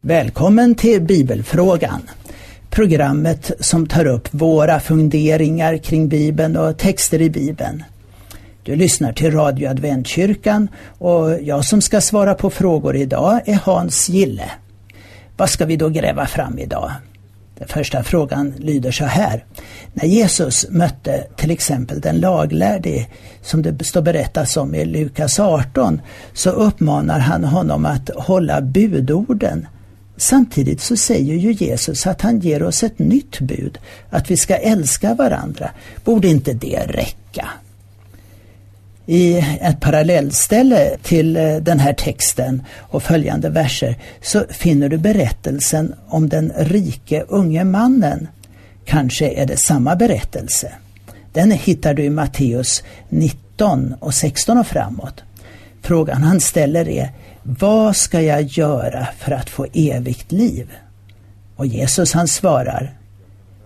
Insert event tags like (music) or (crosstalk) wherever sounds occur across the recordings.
Välkommen till Bibelfrågan. Programmet som tar upp våra funderingar kring Bibeln och texter i Bibeln. Du lyssnar till Radio Adventkyrkan och jag som ska svara på frågor idag är Hans Gille. Vad ska vi då gräva fram idag? Den första frågan lyder så här. När Jesus mötte till exempel den laglärde, som det står berättas om i Lukas 18, så uppmanar han honom att hålla budorden Samtidigt så säger ju Jesus att han ger oss ett nytt bud, att vi ska älska varandra. Borde inte det räcka? I ett parallellställe till eh, den här texten och följande verser så finner du berättelsen om den rike unge mannen. Kanske är det samma berättelse. Den hittar du i Matteus 19 och 16 och framåt. Frågan han ställer är vad ska jag göra för att få evigt liv? Och Jesus han svarar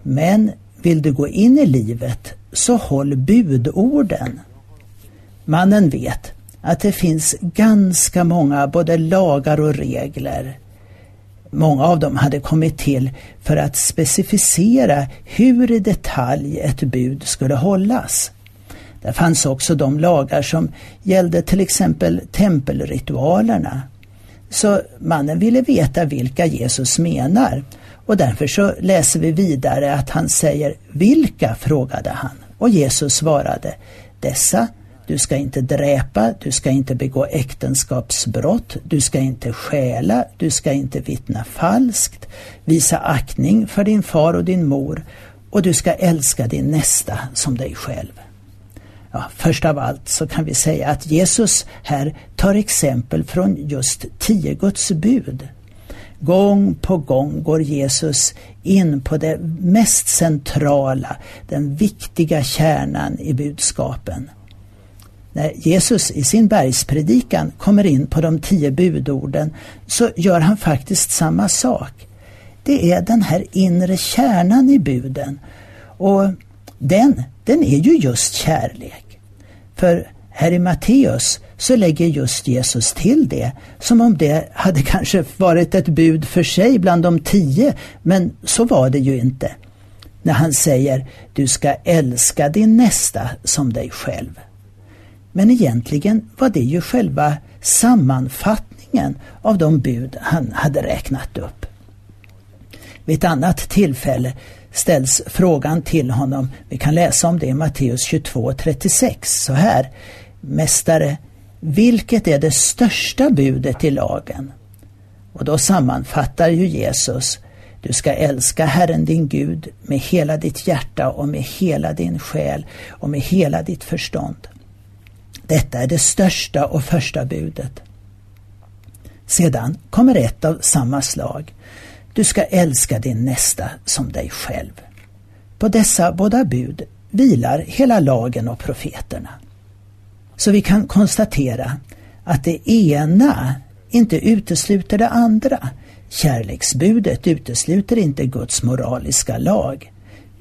Men vill du gå in i livet så håll budorden. Mannen vet att det finns ganska många både lagar och regler. Många av dem hade kommit till för att specificera hur i detalj ett bud skulle hållas. Där fanns också de lagar som gällde till exempel tempelritualerna. Så mannen ville veta vilka Jesus menar och därför så läser vi vidare att han säger ”Vilka?” frågade han och Jesus svarade ”Dessa du ska inte dräpa, du ska inte begå äktenskapsbrott, du ska inte stjäla, du ska inte vittna falskt, visa aktning för din far och din mor och du ska älska din nästa som dig själv. Ja, först av allt så kan vi säga att Jesus här tar exempel från just tio Guds bud. Gång på gång går Jesus in på det mest centrala, den viktiga kärnan i budskapen. När Jesus i sin bergspredikan kommer in på de tio budorden så gör han faktiskt samma sak. Det är den här inre kärnan i buden och den, den är ju just kärlek. För här i Matteus så lägger just Jesus till det som om det hade kanske varit ett bud för sig bland de tio, men så var det ju inte. När han säger du ska älska din nästa som dig själv. Men egentligen var det ju själva sammanfattningen av de bud han hade räknat upp. Vid ett annat tillfälle ställs frågan till honom, vi kan läsa om det i Matteus 22.36, så här. Mästare, vilket är det största budet i lagen? Och då sammanfattar ju Jesus, du ska älska Herren din Gud med hela ditt hjärta och med hela din själ och med hela ditt förstånd. Detta är det största och första budet. Sedan kommer ett av samma slag. Du ska älska din nästa som dig själv. På dessa båda bud vilar hela lagen och profeterna. Så vi kan konstatera att det ena inte utesluter det andra. Kärleksbudet utesluter inte Guds moraliska lag.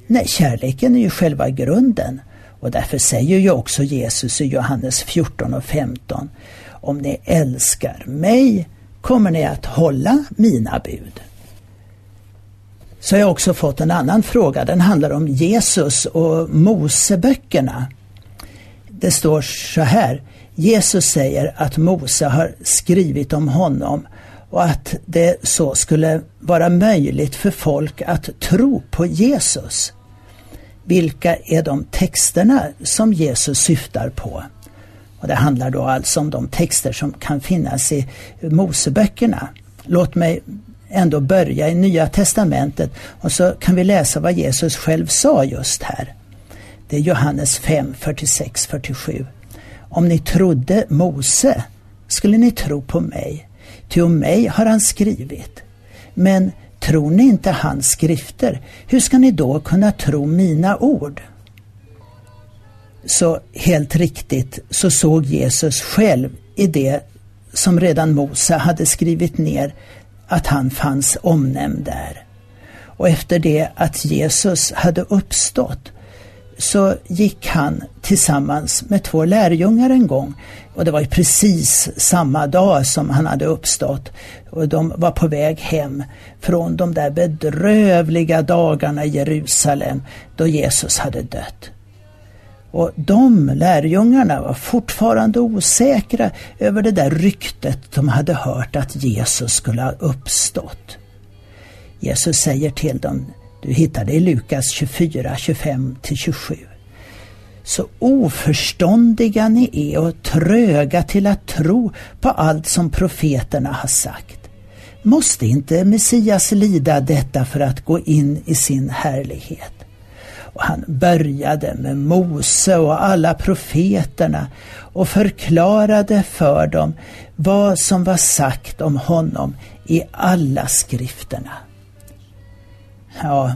Nej, kärleken är ju själva grunden och därför säger ju också Jesus i Johannes 14 och 15 Om ni älskar mig kommer ni att hålla mina bud. Så har jag också fått en annan fråga. Den handlar om Jesus och Moseböckerna. Det står så här. Jesus säger att Mose har skrivit om honom och att det så skulle vara möjligt för folk att tro på Jesus. Vilka är de texterna som Jesus syftar på? Och Det handlar då alltså om de texter som kan finnas i Moseböckerna. Låt mig ändå börja i Nya Testamentet och så kan vi läsa vad Jesus själv sa just här. Det är Johannes 5, 46, 47. Om ni trodde Mose skulle ni tro på mig, ty om mig har han skrivit. Men tror ni inte hans skrifter, hur ska ni då kunna tro mina ord? Så helt riktigt så såg Jesus själv i det som redan Mose hade skrivit ner att han fanns omnämnd där. Och efter det att Jesus hade uppstått så gick han tillsammans med två lärjungar en gång och det var ju precis samma dag som han hade uppstått och de var på väg hem från de där bedrövliga dagarna i Jerusalem då Jesus hade dött. Och de lärjungarna var fortfarande osäkra över det där ryktet de hade hört att Jesus skulle ha uppstått. Jesus säger till dem, du hittar det i Lukas 24, 25-27. Så oförståndiga ni är och tröga till att tro på allt som profeterna har sagt. Måste inte Messias lida detta för att gå in i sin härlighet? Och han började med Mose och alla profeterna och förklarade för dem vad som var sagt om honom i alla skrifterna. Ja,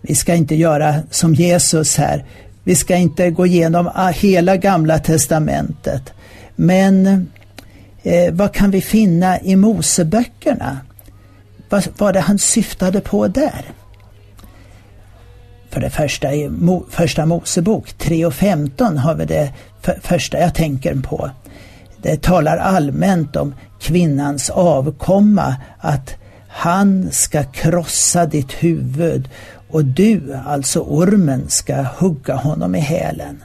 vi ska inte göra som Jesus här. Vi ska inte gå igenom hela gamla testamentet. Men eh, vad kan vi finna i Moseböckerna? Vad var det han syftade på där? För det första i Mo, första Mosebok 3 och 15 har vi det för, första jag tänker på. Det talar allmänt om kvinnans avkomma, att han ska krossa ditt huvud och du, alltså ormen, ska hugga honom i hälen.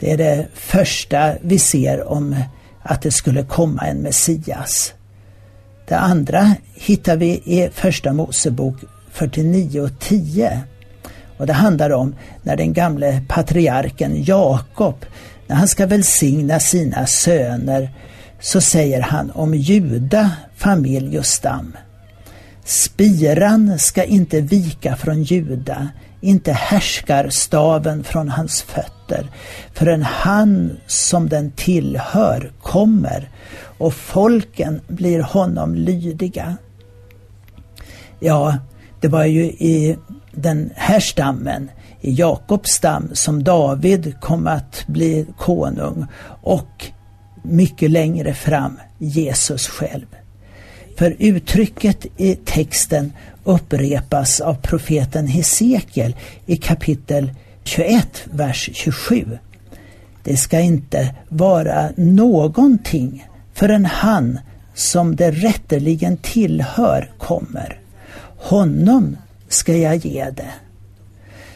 Det är det första vi ser om att det skulle komma en Messias. Det andra hittar vi i Första Mosebok 49 och 10. Och det handlar om när den gamle patriarken Jakob, när han ska välsigna sina söner, så säger han om Juda familj och stam. Spiran ska inte vika från Juda, inte härskar staven från hans fötter, förrän han som den tillhör kommer och folken blir honom lydiga. Ja, det var ju i den här stammen, i Jakobs stam, som David kom att bli konung och mycket längre fram Jesus själv. För uttrycket i texten upprepas av profeten Hesekiel i kapitel 21, vers 27. Det ska inte vara någonting förrän han som det rätteligen tillhör kommer. Honom ska jag ge det.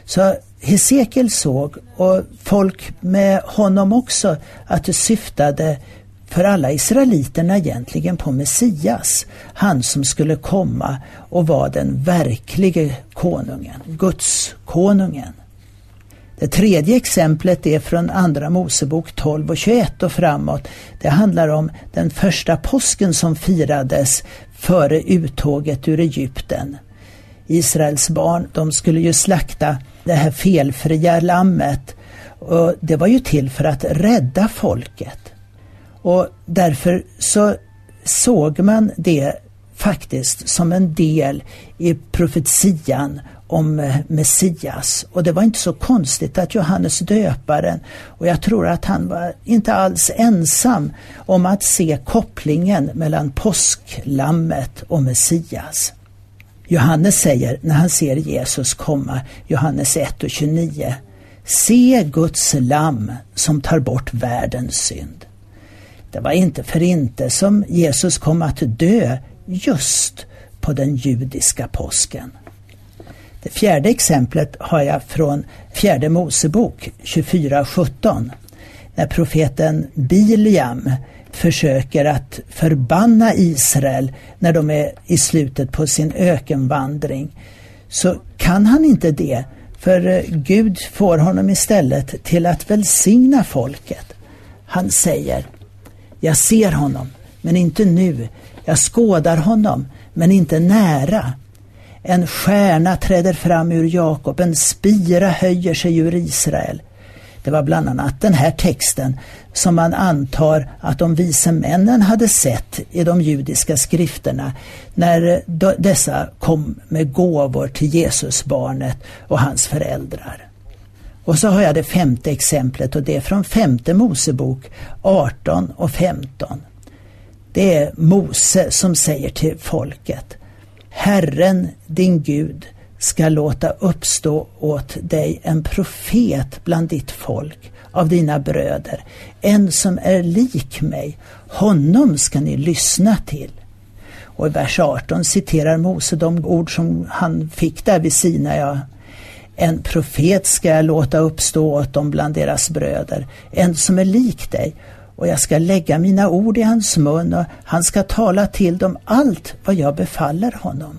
Så Hesekiel såg, och folk med honom också, att det syftade för alla israeliterna egentligen på Messias, han som skulle komma och vara den verklige konungen, Guds konungen. Det tredje exemplet är från Andra Mosebok 12 och 21 och framåt. Det handlar om den första påsken som firades före uttåget ur Egypten. Israels barn, de skulle ju slakta det här felfria lammet och det var ju till för att rädda folket. Och därför så såg man det faktiskt som en del i profetian om eh, Messias. Och det var inte så konstigt att Johannes döparen, och jag tror att han var inte alls ensam om att se kopplingen mellan påsklammet och Messias. Johannes säger när han ser Jesus komma, Johannes 1 och 29, Se Guds lamm som tar bort världens synd. Det var inte för inte som Jesus kom att dö just på den judiska påsken. Det fjärde exemplet har jag från fjärde Mosebok 24.17 när profeten Biliam försöker att förbanna Israel när de är i slutet på sin ökenvandring så kan han inte det för eh, Gud får honom istället till att välsigna folket. Han säger jag ser honom, men inte nu. Jag skådar honom, men inte nära. En stjärna träder fram ur Jakob, en spira höjer sig ur Israel. Det var bland annat den här texten som man antar att de vise männen hade sett i de judiska skrifterna när dessa kom med gåvor till Jesusbarnet och hans föräldrar. Och så har jag det femte exemplet och det är från femte Mosebok 18 och 15. Det är Mose som säger till folket Herren din Gud ska låta uppstå åt dig en profet bland ditt folk av dina bröder, en som är lik mig. Honom ska ni lyssna till. Och i vers 18 citerar Mose de ord som han fick där vid Sinaja. En profet ska jag låta uppstå åt dem bland deras bröder, en som är lik dig. Och jag ska lägga mina ord i hans mun och han ska tala till dem allt vad jag befaller honom.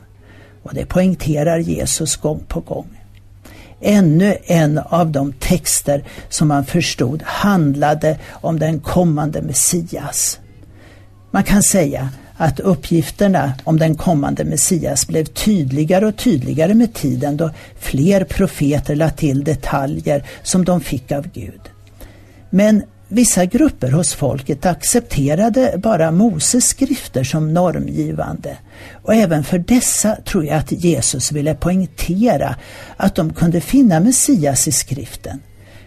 Och det poängterar Jesus gång på gång. Ännu en av de texter som man förstod handlade om den kommande Messias. Man kan säga att uppgifterna om den kommande Messias blev tydligare och tydligare med tiden då fler profeter lade till detaljer som de fick av Gud. Men vissa grupper hos folket accepterade bara Moses skrifter som normgivande. Och även för dessa tror jag att Jesus ville poängtera att de kunde finna Messias i skriften.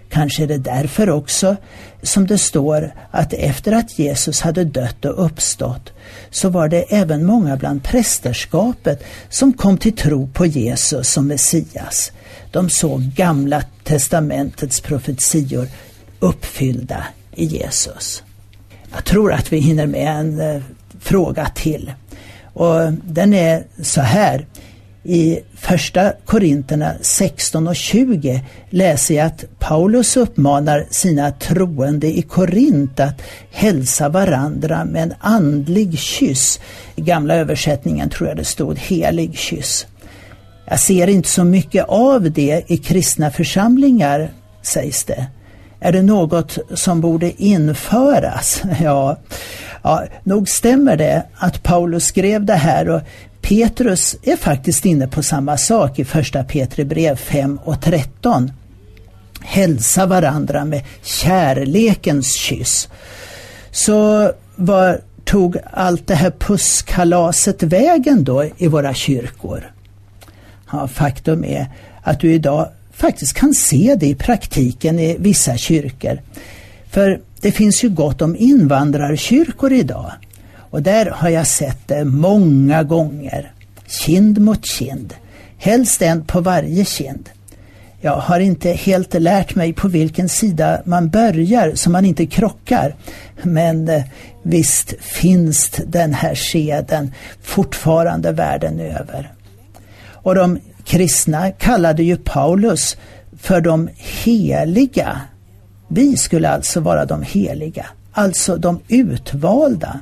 Kanske är det därför också som det står att efter att Jesus hade dött och uppstått så var det även många bland prästerskapet som kom till tro på Jesus som Messias. De såg Gamla testamentets profetior uppfyllda i Jesus. Jag tror att vi hinner med en eh, fråga till. Och den är så här. I första Korinterna 16 och 20 läser jag att Paulus uppmanar sina troende i Korint att hälsa varandra med en andlig kyss. I gamla översättningen tror jag det stod helig kyss. Jag ser inte så mycket av det i kristna församlingar, sägs det. Är det något som borde införas? (laughs) Ja, ja, nog stämmer det att Paulus skrev det här och Petrus är faktiskt inne på samma sak i första Petri brev 5 och 13. Hälsa varandra med kärlekens kyss. Så var tog allt det här pusskalaset vägen då i våra kyrkor? Ja, faktum är att du idag faktiskt kan se det i praktiken i vissa kyrkor. För det finns ju gott om invandrarkyrkor idag. Och där har jag sett det många gånger. Kind mot kind. Helst en på varje kind. Jag har inte helt lärt mig på vilken sida man börjar så man inte krockar. Men eh, visst finns den här skeden fortfarande världen över. Och de kristna kallade ju Paulus för de heliga. Vi skulle alltså vara de heliga, alltså de utvalda.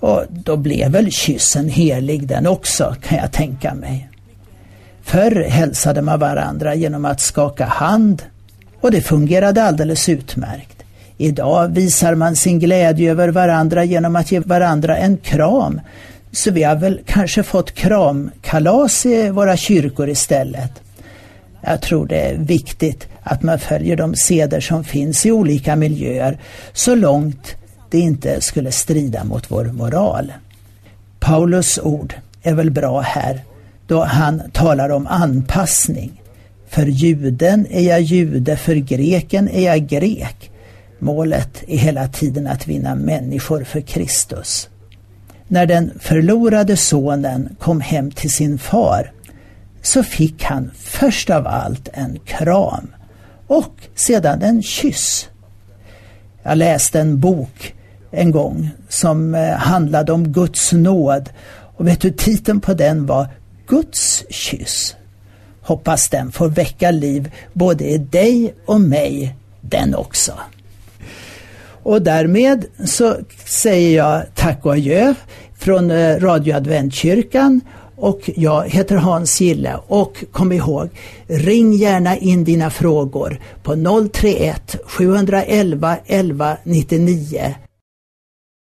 Och då blev väl kyssen helig den också, kan jag tänka mig. Förr hälsade man varandra genom att skaka hand och det fungerade alldeles utmärkt. Idag visar man sin glädje över varandra genom att ge varandra en kram så vi har väl kanske fått kramkalas i våra kyrkor istället. Jag tror det är viktigt att man följer de seder som finns i olika miljöer så långt det inte skulle strida mot vår moral. Paulus ord är väl bra här då han talar om anpassning. För juden är jag jude, för greken är jag grek. Målet är hela tiden att vinna människor för Kristus. När den förlorade sonen kom hem till sin far så fick han först av allt en kram och sedan en kyss. Jag läste en bok en gång som eh, handlade om Guds nåd och vet du titeln på den var Guds kyss. Hoppas den får väcka liv både i dig och mig den också. Och därmed så säger jag tack och adjö från Radio Adventkyrkan och jag heter Hans Gille och kom ihåg, ring gärna in dina frågor på 031 711 11 99